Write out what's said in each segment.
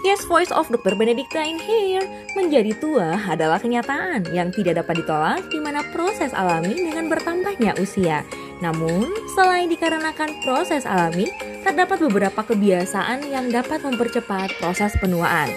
Yes, voice of Dr. Benedictine here. Menjadi tua adalah kenyataan yang tidak dapat ditolak di mana proses alami dengan bertambahnya usia. Namun, selain dikarenakan proses alami, terdapat beberapa kebiasaan yang dapat mempercepat proses penuaan.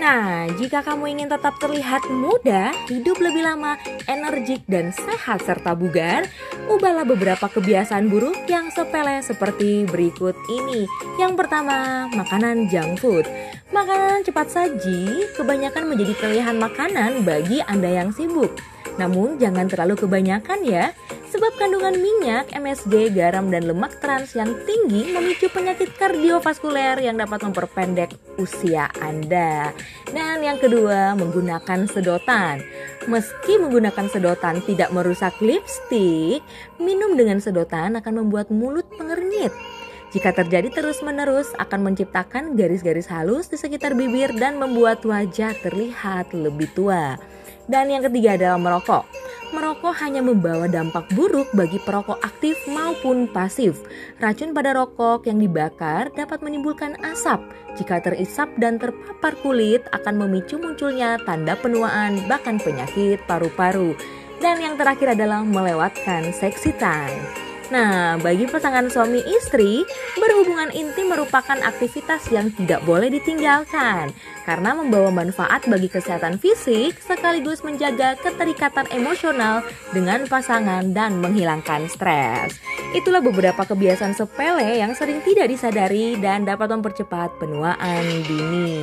Nah, jika kamu ingin tetap terlihat muda, hidup lebih lama, energik, dan sehat serta bugar, ubahlah beberapa kebiasaan buruk yang sepele seperti berikut ini. Yang pertama, makanan junk food. Makanan cepat saji kebanyakan menjadi pilihan makanan bagi Anda yang sibuk. Namun jangan terlalu kebanyakan ya, sebab kandungan minyak, MSG, garam, dan lemak trans yang tinggi memicu penyakit kardiovaskuler yang dapat memperpendek usia Anda. Dan yang kedua, menggunakan sedotan. Meski menggunakan sedotan tidak merusak lipstick, minum dengan sedotan akan membuat mulut pengernyit. Jika terjadi terus-menerus akan menciptakan garis-garis halus di sekitar bibir dan membuat wajah terlihat lebih tua. Dan yang ketiga adalah merokok. Merokok hanya membawa dampak buruk bagi perokok aktif maupun pasif. Racun pada rokok yang dibakar dapat menimbulkan asap. Jika terisap dan terpapar kulit akan memicu munculnya tanda penuaan bahkan penyakit paru-paru. Dan yang terakhir adalah melewatkan seksi time. Nah, bagi pasangan suami istri, berhubungan intim merupakan aktivitas yang tidak boleh ditinggalkan karena membawa manfaat bagi kesehatan fisik sekaligus menjaga keterikatan emosional dengan pasangan dan menghilangkan stres. Itulah beberapa kebiasaan sepele yang sering tidak disadari dan dapat mempercepat penuaan dini.